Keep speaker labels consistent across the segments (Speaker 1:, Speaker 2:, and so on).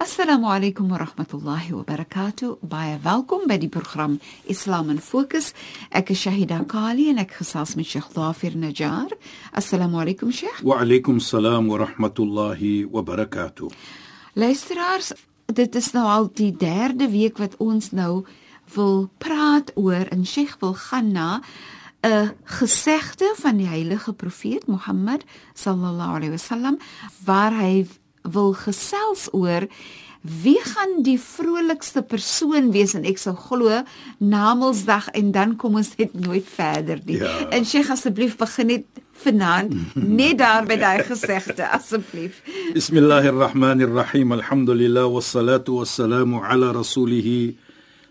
Speaker 1: Assalamu alaykum wa rahmatullahi wa barakatuh. Baie welkom by die program Islam in Fokus. Ek is Shahida Kali en ek gesels met Sheikh Dafir Najjar. Assalamu alaykum Sheikh.
Speaker 2: Wa alaykum salaam wa rahmatullahi wa barakatuh.
Speaker 1: Luisteraars, dit is nou al die derde week wat ons nou wil praat oor en Sheikh wil gaan na 'n gesegde van die heilige profeet Mohammed sallallahu alaihi wasallam waar hy wil gesels oor wie gaan die vrolikste persoon wees en ek sou glo Namedsdag en dan kom ons net nooit verder nie.
Speaker 2: Ja.
Speaker 1: En Sheikh asseblief begin net vanaand net daar by daai gesegde asseblief.
Speaker 2: Bismillahirrahmanirrahim. Alhamdulillah wassalatu wassalamu ala rasulih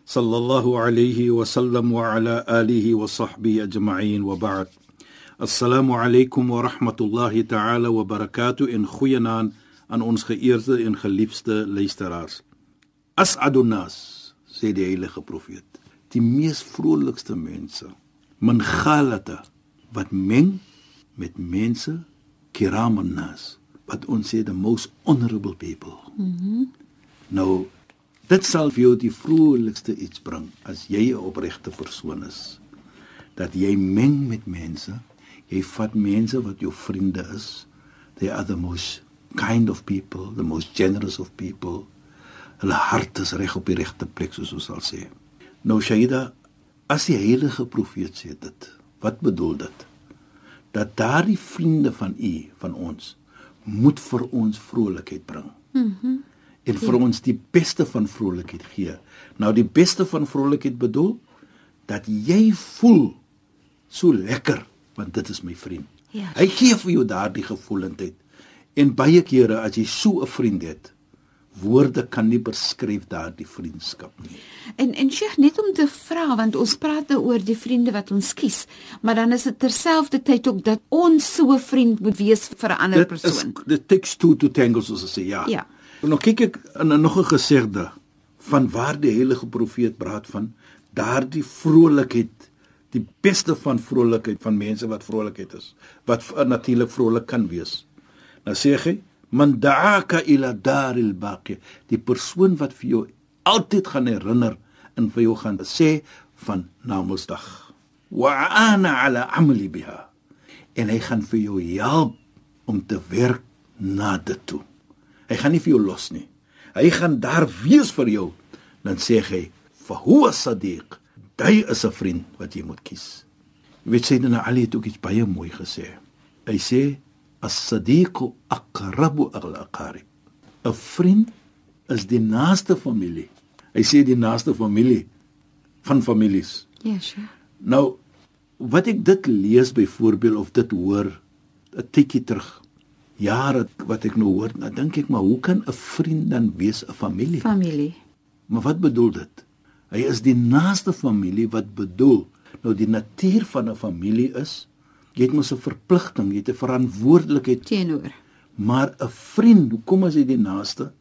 Speaker 2: sallallahu alayhi wa sallam wa ala alihi wa sahbihi ajma'in wa ba'd. Assalamu alaykum wa rahmatullahi ta'ala wa barakatuh in goeienaand aan ons geëerde en geliefde luisteraars. As'adun nas, sê die heilige profeet, die mees vrolikste mense, man ghalata wat meng met mense kiraman nas, wat ons sê the most honorable people. Mhm. Mm nou dit sal vir jou die vrolikste iets bring as jy 'n opregte persoon is. Dat jy meng met mense, jy vat mense wat jou vriende is, they are the most kind of people, the most generous of people. Hulle hart is reg op die regte plek soos ons sal sê. Nou Shaida, as die heilige profeet sê dit, wat bedoel dit? Dat daardie vriende van u, van ons, moet vir ons vrolikheid bring. Mhm. Mm en vir ons die beste van vrolikheid gee. Nou die beste van vrolikheid bedoel dat jy voel so lekker want dit is my vriend.
Speaker 1: Ja.
Speaker 2: Hy gee vir jou daardie gevoelendheid. En baie kere as jy so 'n vriend het, woorde kan nie beskryf daardie vriendskap nie.
Speaker 1: En en Sheikh net om te vra want ons praat nou oor die vriende wat ons kies, maar dan is dit terselfdertyd ook dat ons so 'n vriend moet wees vir 'n ander
Speaker 2: Dit
Speaker 1: persoon.
Speaker 2: is dit takes two to tango soos hulle sê, ja.
Speaker 1: Ja.
Speaker 2: Nou kyk ek in 'n nog 'n gesegde van waar die heilige profeet praat van daardie vrolikheid die beste van vrolikheid van mense wat vrolikheid is wat natuurlik vrolik kan wees Nou sê hy, man da'aka ila daril baqi, die persoon wat vir jou altyd gaan herinner en vir jou gaan sê van Namedsdag. Wa ana ala amali biha. En hy gaan vir jou help om te werk na dit toe. Hy gaan nie vir jou los nie. Hy gaan daar wees vir jou. Dan sê hy, "Fa huwa sadiq." Hy is 'n vriend wat jy moet kies. Jy weet Sayyidina Ali het ook iets baie mooi gesê. Hy sê as-sadiqu aqrabu al-aqarib. 'n Vriend is die naaste familie. Hy sê die naaste familie van families.
Speaker 1: Ja, Sheikh.
Speaker 2: Nou wat ek dit lees byvoorbeeld of dit hoor 'n tikkie terug jare wat ek nou hoor, dan dink ek maar hoe kan 'n vriend dan wees 'n familie?
Speaker 1: Familie.
Speaker 2: Maar wat bedoel dit? Hy is die naaste familie wat bedoel. Nou die natuur van 'n familie is jy het mos 'n verpligting, jy het 'n verantwoordelikheid,
Speaker 1: Teenoor.
Speaker 2: maar 'n vriend, hoekom is hy die naaste?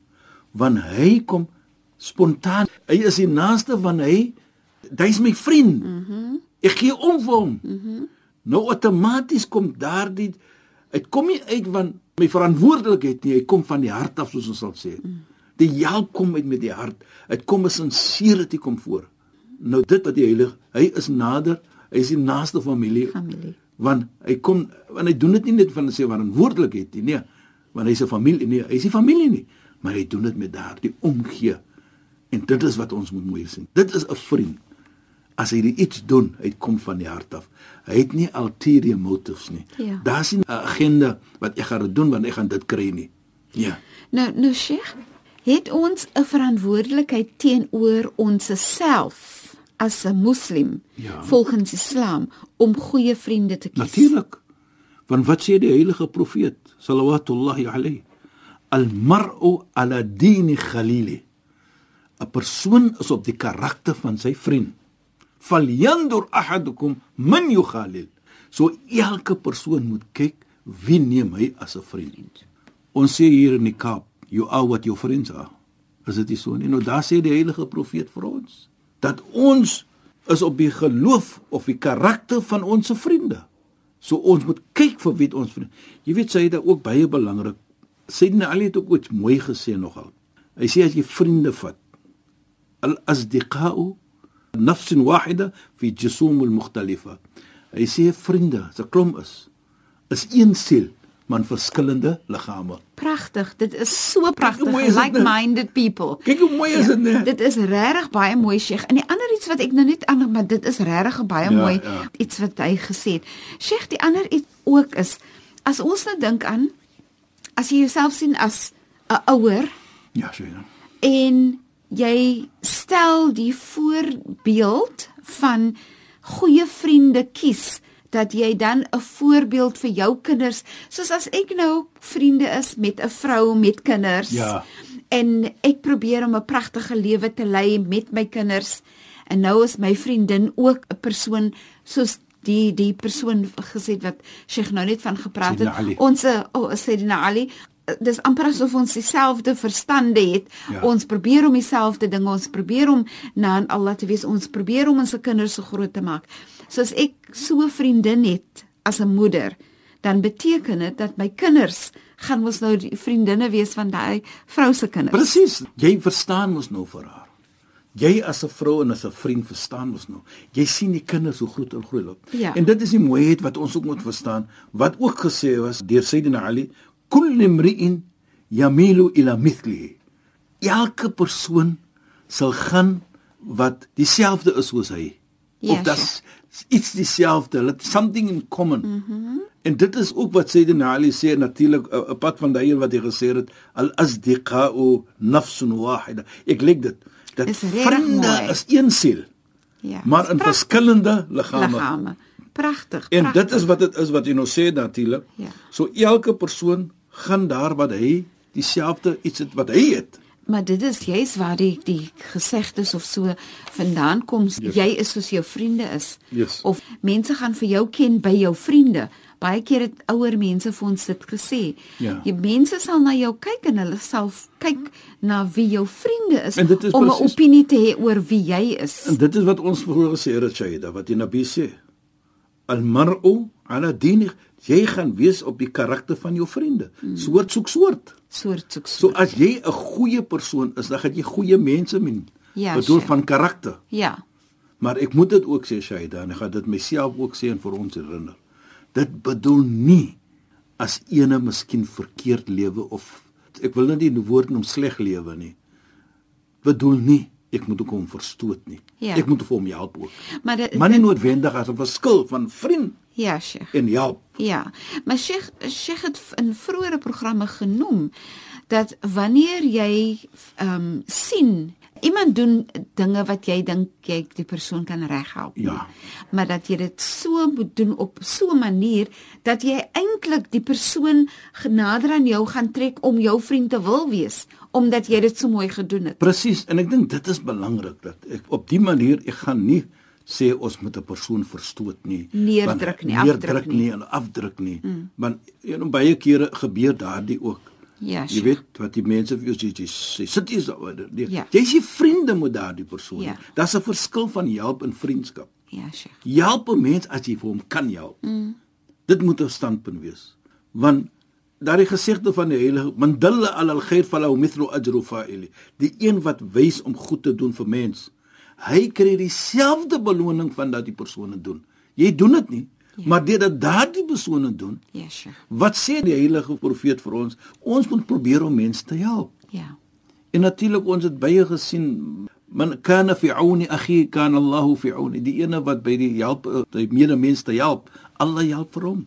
Speaker 2: Want hy kom spontaan. Hy is die naaste want hy hy's my vriend. Mhm. Mm ek gee om vir hom. Mhm. Mm nou outomaties kom daardie dit kom nie uit van my verantwoordelikheid nie, hy kom van die hart af soos ons sal sê. Mm. Die help kom uit met die hart. Dit kom 'n sincerity kom voor. Nou dit wat die heilige, hy is nader, hy is die naaste familie.
Speaker 1: Familie.
Speaker 2: Want hy kom want hy doen dit nie net van sy verantwoordelikheid nie, nee, want hy's 'n familie, nee, hy's nie familie nie, maar hy doen dit met daardie omgee. En dit is wat ons moet mooi sien. Dit is 'n vriend. As hy iets doen, hy kom van die hart af. Hy het nie ulterior motives nie.
Speaker 1: Ja.
Speaker 2: Daar's nie 'n agenda wat ek gaan doen want ek gaan dit kry nie. Ja.
Speaker 1: Nou nou Sheikh, het ons 'n verantwoordelikheid teenoor ons self as 'n moslim
Speaker 2: Ja.
Speaker 1: volgens Islam om goeie vriende te kies.
Speaker 2: Natuurlik. Want wat sê die heilige profeet sallallahu alayhi al-mar'u ala dini khalili 'n persoon is op die karakter van sy vriend. Falyandur ahadukum man yukhalil. So elke persoon moet kyk wie neem hy as 'n vriend. Ons sê hier in die Kaap, you are what your friends are. Is dit nie so nie? Nou daar sê die heilige profeet vir ons dat ons is op die geloof of die karakter van ons vriende. So ons moet kyk vir wie ons vriende. Jy weet sy het dit ook baie belangrik. Ali het ook iets mooi gesê nogal. Hy sê as jy vriende vat, al-asdiqa'u nafs wahida fi jusum al-mukhtalifa. Hy sê vriende, se klom is is een siel, maar in verskillende liggame.
Speaker 1: Pragtig. Dit is so pragtig. Like-minded people.
Speaker 2: Kyk hoe mooi is dit, né?
Speaker 1: Dit is regtig baie mooi, Sheikh. En die ander iets wat ek nou net aan maar dit is regtig baie
Speaker 2: Ja,
Speaker 1: mooi
Speaker 2: ja.
Speaker 1: iets wat hy gesê het. Sheikh, die ander iets ook is as ons nou dink aan as jy jouself sien as 'n ouer
Speaker 2: Ja, sê dan.
Speaker 1: en jy stel die voorbeeld van goeie vriende kies dat jy dan 'n voorbeeld vir jou kinders soos as ek nou vriende is met 'n vrou met kinders
Speaker 2: Ja.
Speaker 1: en ek probeer om 'n pragtige lewe te lei met my kinders en nou is my vriendin ook 'n persoon soos die die persoon gesê wat Sheikh nou net van gepraat het ons oh, Sayyidina Ali dis amper asof ons dieselfde verstande het.
Speaker 2: Ja.
Speaker 1: Ons probeer om dieselfde dinge, ons probeer om na aan Allah te wees, ons probeer om ons se kinders so groot te maak. So as ek so 'n vriendin het as 'n moeder, dan beteken dit dat my kinders gaan mos nou die vriendinne wees van daai vrou se kinders.
Speaker 2: Presies. Jy verstaan mos nou vir haar. Jy as 'n vrou en as 'n vriend verstaan mos nou. Jy sien die kinders hoe groot en groot loop.
Speaker 1: Ja.
Speaker 2: En dit is die mooiheid wat ons ook moet verstaan. Wat ook gesê was deur Sayyidina Ali, kullu mri'in yamilu ila mithlihi. Elke persoon sal gaan wat dieselfde is soos hy.
Speaker 1: Ja,
Speaker 2: of dat iets dieselfde, let something in common. Mm -hmm. En dit is ook wat Sayyidina Ali sê natuurlik 'n 'n pad van daai wat hy gesê het al asdiqa'u nafsun wahida. Ek lig dit dat
Speaker 1: Is
Speaker 2: vriende
Speaker 1: mooi.
Speaker 2: is een siel,
Speaker 1: Ja.
Speaker 2: maar in verskillende liggame.
Speaker 1: liggame. Pragtig.
Speaker 2: En dit is wat dit is wat jy nou sê natuurlik.
Speaker 1: Ja.
Speaker 2: So elke persoon gaan daar wat hy dieselfde iets het wat hy het.
Speaker 1: Maar dit is juist waar die die gesegdes of so vandaan kom. Yes. Jy is soos jou vriende is.
Speaker 2: Yes.
Speaker 1: Of mense gaan vir jou ken by jou vriende. Baie keer het ouer mense vir ons dit gesê.
Speaker 2: Ja.
Speaker 1: Jy mense sal na jou kyk en hulle sal kyk na wie jou vriende is
Speaker 2: is
Speaker 1: om 'n opinie te hê oor wie jy is.
Speaker 2: En dit is wat ons vroeër gesê het, Shaida, wat die Nabi sê. Al-mar'u ala dinih. Jy gaan wees op die karakter van jou vriende. Soort soek soort.
Speaker 1: Soort soek
Speaker 2: So
Speaker 1: so.
Speaker 2: as jy 'n goeie persoon is, dan gaan jy goeie mense men.
Speaker 1: Ja,
Speaker 2: bedoel
Speaker 1: sure.
Speaker 2: van karakter.
Speaker 1: Ja.
Speaker 2: Maar ek moet dit ook sê Shaida en ek gaan dit myself ook sê en vir ons herinner. Dit bedoel nie as ene miskien verkeerd lewe of ek wil nou nie die woord noem sleg lewe nie. Bedoel nie ek moet ook hom verstoot nie.
Speaker 1: Ja.
Speaker 2: Ek moet vir hom help ook.
Speaker 1: Maar dit
Speaker 2: Maar nie noodwendig as 'n verskil van vriend
Speaker 1: Ja, Sheikh.
Speaker 2: en help.
Speaker 1: Ja, maar Sheikh Sheikh het in vroeëre programme genoem dat wanneer jy ehm um, sien iemand doen dinge wat jy dink jy die persoon kan reghelp.
Speaker 2: Ja.
Speaker 1: Maar dat jy dit so moet doen op so 'n manier dat jy eintlik die persoon genader aan jou gaan trek om jou vriend te wil wees omdat jy dit so mooi gedoen het.
Speaker 2: Presies en ek dink dit is belangrik dat ek op die manier ek gaan nie sê ons moet 'n persoon verstoot nie.
Speaker 1: Neerdruk
Speaker 2: want-
Speaker 1: nie,
Speaker 2: neerdruk
Speaker 1: afdruk nie.
Speaker 2: nie en afdruk nie. Mm. Want you know, baie kere gebeur daardie ook.
Speaker 1: Ja,
Speaker 2: Jy
Speaker 1: Sheikh.
Speaker 2: weet wat die mense vir jou sê, jy sê sit so. Nee,
Speaker 1: Ja.
Speaker 2: Jy is vriende met daardie persoon.
Speaker 1: Ja.
Speaker 2: Daar's 'n verskil van help en vriendskap.
Speaker 1: Ja, Sheikh.
Speaker 2: Help 'n mens as jy vir hom kan help. Mm. Dit moet 'n standpunt wees. Want daardie gesegde van die heilige man dalla ala al-khair falahu mithlu ajru fa'ili. Die een wat wys om goed te doen vir mens, hy kry dieselfde beloning van dat die persone doen. Jy doen dit nie, ja. maar deurdat daardie persone doen,
Speaker 1: Ja, Sheikh.
Speaker 2: wat sê die heilige profeet vir ons? Ons moet probeer om mense te help.
Speaker 1: Ja.
Speaker 2: En natuurlik ons het baie gesien man kana fi auni akhi kana Allah fi auni die ene wat by die help eh, die medemens te help Allah help vir hom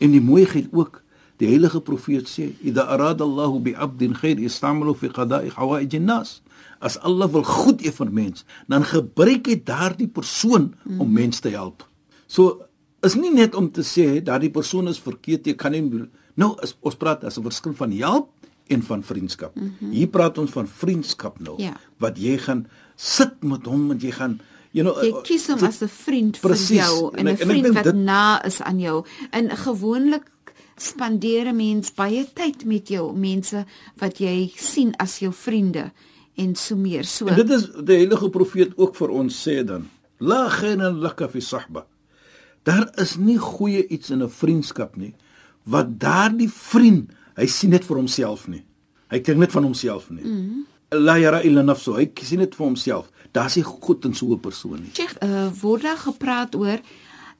Speaker 2: en die mooiheid ook die heilige profeet sê idha arada Allah bi 'abdin khair istamalu fi qada'i hawaij an-nas As Allah wil goed hê vir mens, dan gebruik hy daardie persoon mm. om mens te help. So is nie net om te sê daardie persoon is verkeerd, jy kan nie nou is, ons praat as 'n verskil van help en van vriendskap. Mm -hmm. Hier praat ons van vriendskap nou.
Speaker 1: Ja.
Speaker 2: Wat jy gaan sit met hom en jy gaan you know
Speaker 1: jy kies hom as 'n vriend
Speaker 2: Precies.
Speaker 1: vir jou en 'n
Speaker 2: ek- en ek
Speaker 1: vriend
Speaker 2: dink
Speaker 1: wat
Speaker 2: dit-
Speaker 1: na is aan jou. En gewoonlik spandeer 'n mens baie tyd met jou mense wat jy sien as jou vriende en so meer. So
Speaker 2: En dit is die heilige profeet ook vir ons sê dan: La khayra laka fi sahba. Daar is nie goeie iets in 'n vriendskap nie wat daardie vriend, hy sien net vir homself nie. Hy kyk net van homself nie. Mm -hmm. La yara illa nafsu. Hy sien net vir homself. Daar's nie goed in so 'n persoon nie.
Speaker 1: Check, uh, word daar gepraat oor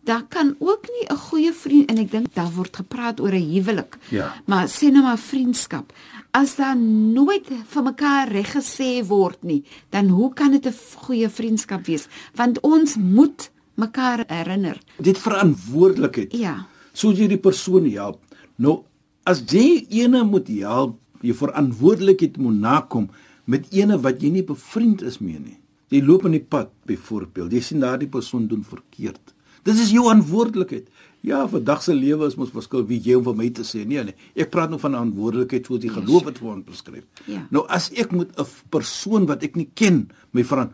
Speaker 1: daar kan ook nie 'n goeie vriend en ek dink daar word gepraat oor 'n huwelik.
Speaker 2: Ja.
Speaker 1: Maar sê nou maar vriendskap. As daar nooit vir mekaar reg gesê word nie, dan hoe kan dit 'n goeie vriendskap wees? Want ons moet mekaar herinner.
Speaker 2: Dit verantwoordelikheid.
Speaker 1: Ja.
Speaker 2: Soos jy die persoon help. Nou as jy ene moet help, jy verantwoordelikheid moet nakom met ene wat jy nie bevriend is mee nie. Jy loop in die pad byvoorbeeld, jy sien daardie persoon doen verkeerd. Dis is jou verantwoordelikheid. Ja, vandag se lewe is mos verskil wie jy om vir my te sê. Nee nee, ek praat nou van verantwoordelikheid soos die geloof wat vir ons beskryf.
Speaker 1: Ja.
Speaker 2: Nou as ek moet 'n persoon wat ek nie ken, my verant,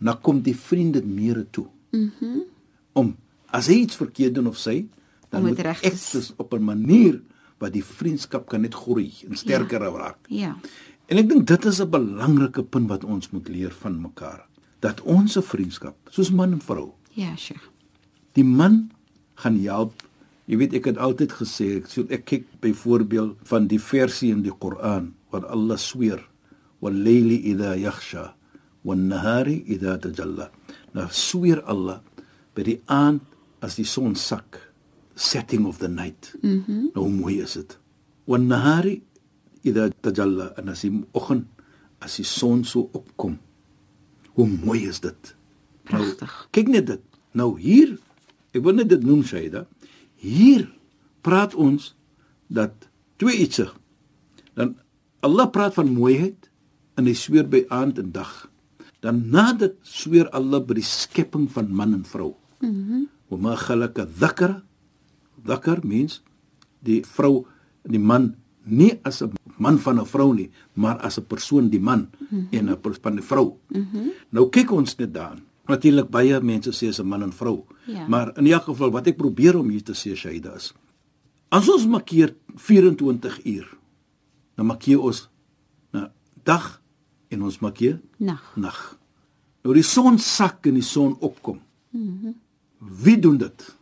Speaker 2: dan kom die vriende meer toe. Mhm. Mm om as hy iets verkeerd doen of sy, dan
Speaker 1: dit
Speaker 2: moet ek dis op 'n manier wat die vriendskap kan net groei en sterker ja. raak.
Speaker 1: Ja.
Speaker 2: En ek dink dit is 'n belangrike punt wat ons moet leer van mekaar. Dat ons 'n vriendskap, soos man en vrou,
Speaker 1: Ja, Sheikh.
Speaker 2: Die man gaan help. Jy weet ek het altyd gesê, ek so ek kyk byvoorbeeld van die versie in die Koran waar Allah sweer, "Wal layli idha yakhsha, wan nahari idha tajalla." Nou sweer Allah by die aand as die son sak, setting of the night. Mhm. Mm nou hoe mooi is dit. Wan nahari idha tajalla en as die oggend as die son so opkom. Hoe mooi is dit?
Speaker 1: Pragtig.
Speaker 2: Nou, kyk net dit. Nou hier, ek wil net dit noem Shaida. Hier praat ons dat twee ietsie. Dan Allah praat van mooiheid en hy sweer by aand en dag. Dan na dit sweer Allah by die skepping van man en vrou. Mhm. Mm Wa ma khalaqa dhakara dhakar means die vrou en die man nie as 'n man van 'n vrou nie, maar as 'n persoon die man mm -hmm. en 'n persoon van die vrou. Mm -hmm. Nou kyk ons net daarin. Natuurlik baie mense sê is 'n man en vrou.
Speaker 1: Ja.
Speaker 2: Maar in elk geval wat ek probeer om hier te sê Shaida is as ons markeer 24 uur, dan markeer ons na dag en ons markeer
Speaker 1: Nag.
Speaker 2: nag. Nou die son sak en die son opkom. Mhm. Mm Wie doen dit?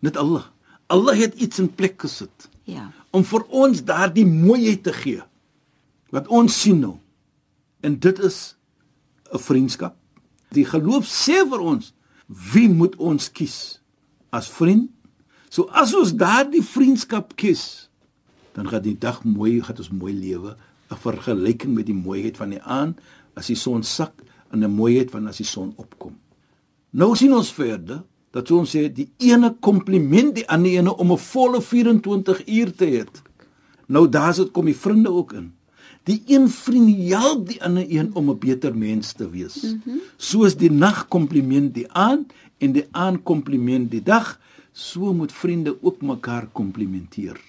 Speaker 2: Net Allah. Allah het iets in plek gesit
Speaker 1: Ja.
Speaker 2: om vir ons daardie mooiheid te gee wat ons sien nou. En dit is 'n vriendskap. Die geloof sê vir ons wie moet ons kies as vriend? So as ons daardie vriendskap kies, dan gaan die dag mooi, gaan ons mooi lewe, 'n vergelyking met die mooiheid van die aand as die son sak en 'n mooiheid van as die son opkom. Nou sien ons verder dat ons sê die ene kompliment die ander ene om 'n volle 24 uur te hê. Nou daar's dit kom die vriende ook in. Die een vriend help die ander een om 'n beter mens te wees. Mm -hmm. Soos die nag kompliment die aand en die aand kompliment die dag, so moet vriende ook mekaar komplimenteer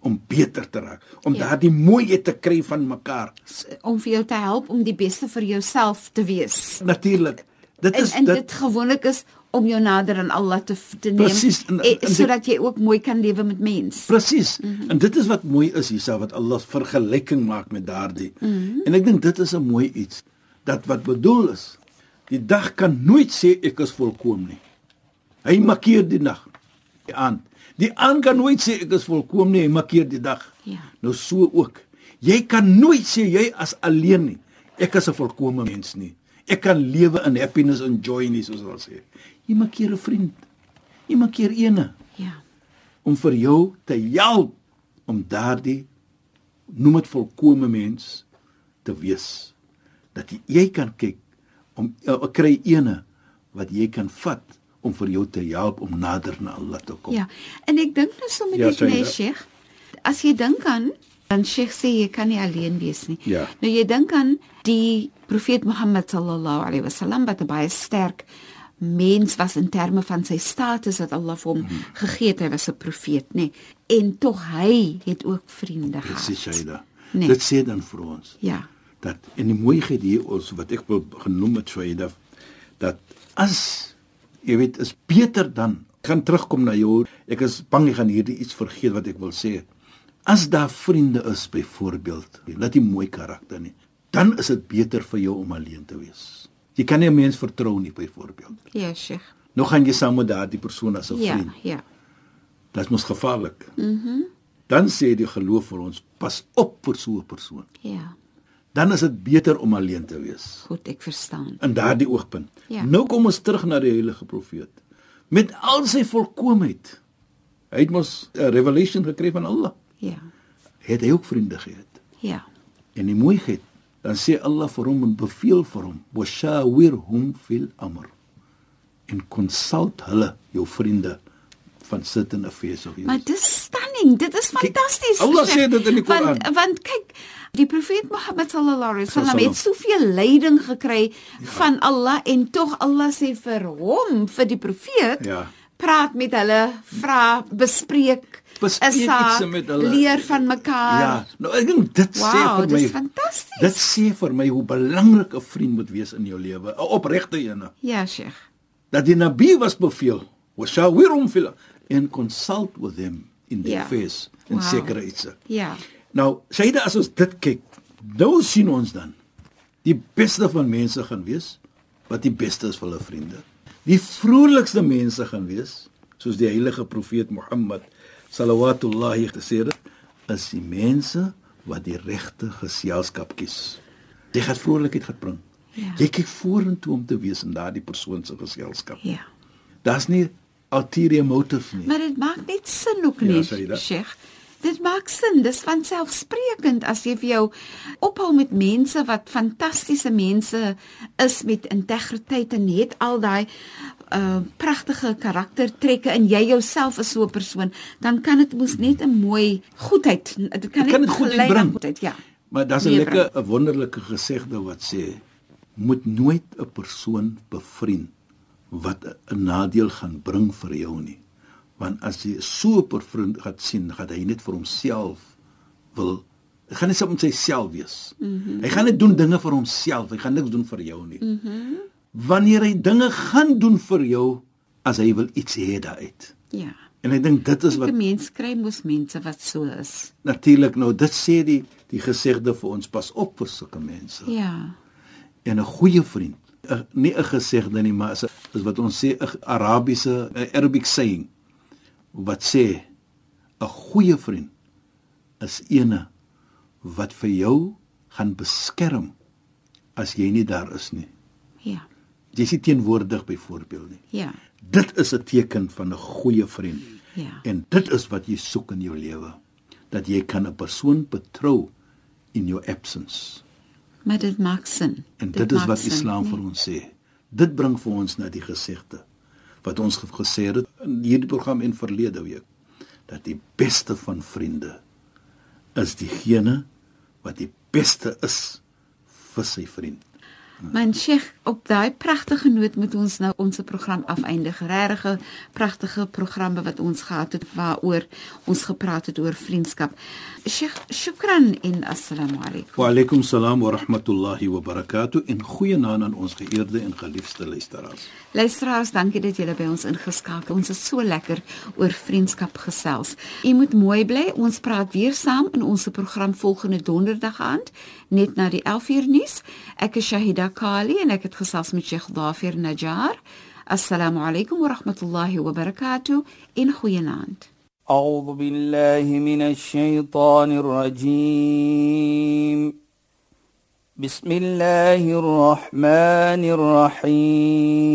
Speaker 2: om beter te raak, om
Speaker 1: Ja.
Speaker 2: daardie mooiheid te kry van mekaar.
Speaker 1: Om vir jou te help om die beste vir jouself te wees.
Speaker 2: Natuurlik. Dit
Speaker 1: En
Speaker 2: is
Speaker 1: en dit gewoonlik is om jou nader aan Allah te te neem
Speaker 2: Presies, en- en dit-
Speaker 1: sodat jy ook mooi kan lewe met mens.
Speaker 2: Presies. Mm -hmm. En dit is wat mooi is hiersa wat Allah vergelyking maak met daardie. Mm -hmm. En ek dink dit is 'n mooi iets dat wat bedoel is. Die dag kan nooit sê ek is volkomen nie. Hy markeer die nag. Die aand. Die aand kan nooit sê ek is volkomen nie, hy markeer die dag.
Speaker 1: Ja.
Speaker 2: Nou so ook. Jy kan nooit sê jy as alleen nie. Ek is 'n volkomen mens nie. Ek kan lewe in happiness en joy nie soos hulle sê. Jy markeer 'n vriend. Jy markeer ene
Speaker 1: Ja.
Speaker 2: om vir jou te help om daardie noem dit volkomme mens te wees. Dat jy, jy kan kyk om uh, kry ene wat jy kan vat om vir jou te help om nader na Allah te kom.
Speaker 1: Ja. En ek dink nou sommer
Speaker 2: Ja,
Speaker 1: net
Speaker 2: jy
Speaker 1: nee? Sheikh, as jy dink aan En Sheikh sê jy kan nie alleen wees nie.
Speaker 2: Ja.
Speaker 1: Nou jy dink aan die profeet Mohammed sallallahu alaihi wasallam wat baie sterk mens was in terme van sy status wat Allah vir hom mm -hmm. gegee het. Hy was 'n profeet, nê. Nee. En tog hy het ook vriende gehad.
Speaker 2: Presies, Shaida.
Speaker 1: Nee.
Speaker 2: Dit sê dan vir ons
Speaker 1: Ja.
Speaker 2: dat en die mooiheid hier ons wat ek wil genoem het Shaida dat as jy weet is beter dan ek gaan terugkom na jou ek is bang ek gaan hierdie iets vergeet wat ek wil sê as daar vriende is byvoorbeeld laat die mooi karakter nie dan is dit beter vir jou om alleen te wees jy kan nie 'n mens vertrou nie byvoorbeeld
Speaker 1: Ja, Sheikh.
Speaker 2: nou gaan jy saam met daardie persoon as 'n
Speaker 1: Ja,
Speaker 2: vriend
Speaker 1: ja.
Speaker 2: Dit mos gevaarlik. Mhm. Mm dan sê die geloof vir ons pas op vir so 'n persoon.
Speaker 1: Ja.
Speaker 2: Dan is dit beter om alleen te wees.
Speaker 1: Goed, ek verstaan.
Speaker 2: In daardie oogpunt.
Speaker 1: Ja.
Speaker 2: Nou kom ons terug na die heilige profeet. Met al sy volkomheid. Hy het mos 'n revelation gekry van Allah.
Speaker 1: Ja.
Speaker 2: Het hy ook vriende gehad.
Speaker 1: Ja.
Speaker 2: En die mooiheid, dan sê Allah vir hom en beveel vir hom: "Washawirhum fil amr." En consult hulle, jou vriende van certain affairs of yours.
Speaker 1: Maar dis stunning. Dit is fantasties.
Speaker 2: Allah sê dit in die Koran.
Speaker 1: Want, want kyk, die profeet Mohammed sallallahu alaihi wasallam
Speaker 2: Sallam.
Speaker 1: het soveel lyding gekry ja. van Allah en tog Allah sê vir hom, vir die profeet,
Speaker 2: Ja.
Speaker 1: praat met hulle, vra, bespreek,
Speaker 2: Bespreek
Speaker 1: is saak,
Speaker 2: iets met hulle.
Speaker 1: leer van mekaar.
Speaker 2: Ja, nou ek dink dit
Speaker 1: Wow,
Speaker 2: sê vir my
Speaker 1: dis fantasties.
Speaker 2: Dit sê vir my hoe belangrik 'n vriend moet wees in jou lewe, 'n opregte een.
Speaker 1: Ja, Sheikh.
Speaker 2: Dat die Nabi was beveel, "Washawirum fil and consult with them in their
Speaker 1: Ja.
Speaker 2: affairs en
Speaker 1: Wow.
Speaker 2: sekere iets."
Speaker 1: Ja.
Speaker 2: Nou, Shaida as ons dit kyk, nou sien ons dan die beste van mense gaan wees wat die beste is vir hulle vriende. Die vrolikste mense gaan wees, soos die heilige profeet Mohammed sallallahu gesê het, is die mense wat die regte geselskap kies. Jy gaan vrolikheid gaan bring.
Speaker 1: Ja.
Speaker 2: Jy kyk vorentoe om te wees in daardie persoon se geselskap.
Speaker 1: Ja.
Speaker 2: Daar's nie ulterior motive nie.
Speaker 1: Maar dit maak net sin ook
Speaker 2: Ja,
Speaker 1: nie,
Speaker 2: sê dat?
Speaker 1: Sheikh. Dit maak sin, dis van selfsprekend as jy vir jou ophou met mense wat fantastiese mense is met integriteit en het al daai uh pragtige karaktertrekke en jy jouself is so 'n persoon, dan kan dit mos net 'n mooi goedheid, dit kan net
Speaker 2: dit goed
Speaker 1: gelei na
Speaker 2: bring.
Speaker 1: goedheid, ja.
Speaker 2: Maar daar's 'n lekker 'n wonderlike gesegde wat sê moet nooit 'n persoon bevriend wat 'n nadeel gaan bring vir jou nie. Want as jy so 'n bevriend gaan sien, gaan hy net vir homself wil hy gaan net op homself wees. Mm -hmm. Hy gaan net doen dinge vir homself, hy gaan niks doen vir jou nie. Mm -hmm. Wanneer hy dinge gaan doen vir jou as hy wil iets hê daaruit.
Speaker 1: Ja.
Speaker 2: En ek dink dit is wat
Speaker 1: 'n Mens kry mos mense wat so is.
Speaker 2: natuurlik nou dit sê die die gesegde vir ons pas op vir sulke mense.
Speaker 1: Ja.
Speaker 2: en 'n goeie vriend. 'n Nie 'n gesegde nie, maar is is wat ons sê 'n Arabiese Arabic saying wat sê 'n goeie vriend is ene wat vir jou gaan beskerm as jy nie daar is nie.
Speaker 1: Ja.
Speaker 2: Jy is nie teenwoordig byvoorbeeld nie.
Speaker 1: Ja.
Speaker 2: Dit is 'n teken van 'n goeie vriend.
Speaker 1: Ja.
Speaker 2: En dit is wat jy soek in jou lewe. Dat jy kan 'n persoon betrou in your absence.
Speaker 1: Maar dit maak sin.
Speaker 2: En dit, dit is wat Islam
Speaker 1: nee.
Speaker 2: vir ons sê. Dit bring vir ons na die gesegde wat ons ge- gesê het in hierdie program en verlede week dat die beste van vriende is diegene wat die beste is vir sy vriend.
Speaker 1: Man Sheikh, op daai pragtige noot moet ons nou ons program afeindig. Regtig pragtige programme wat ons gehad het waaroor ons gepraat het oor vriendskap. Sheikh, shukran en assalamu alaykum.
Speaker 2: Wa alaykum salaam wa rahmatullahi wa barakatuh en goeienaand aan ons geëerde en geliefde luisteraars.
Speaker 1: Luisteraars, dankie dat julle by ons ingeskakel. Ons is so lekker oor vriendskap gesels. U moet mooi bly. Ons praat weer saam in ons program volgende donderdag aand net na die 11uur nuus. Ek is Shahida Kali en ek het gesels met Sheikh Dafir Najjar. Assalamu alaykum wa rahmatullahi wa barakatuh. In goeienaand.
Speaker 3: أعوذ بالله من الشيطان الرجيم بسم الله الرحمن الرحيم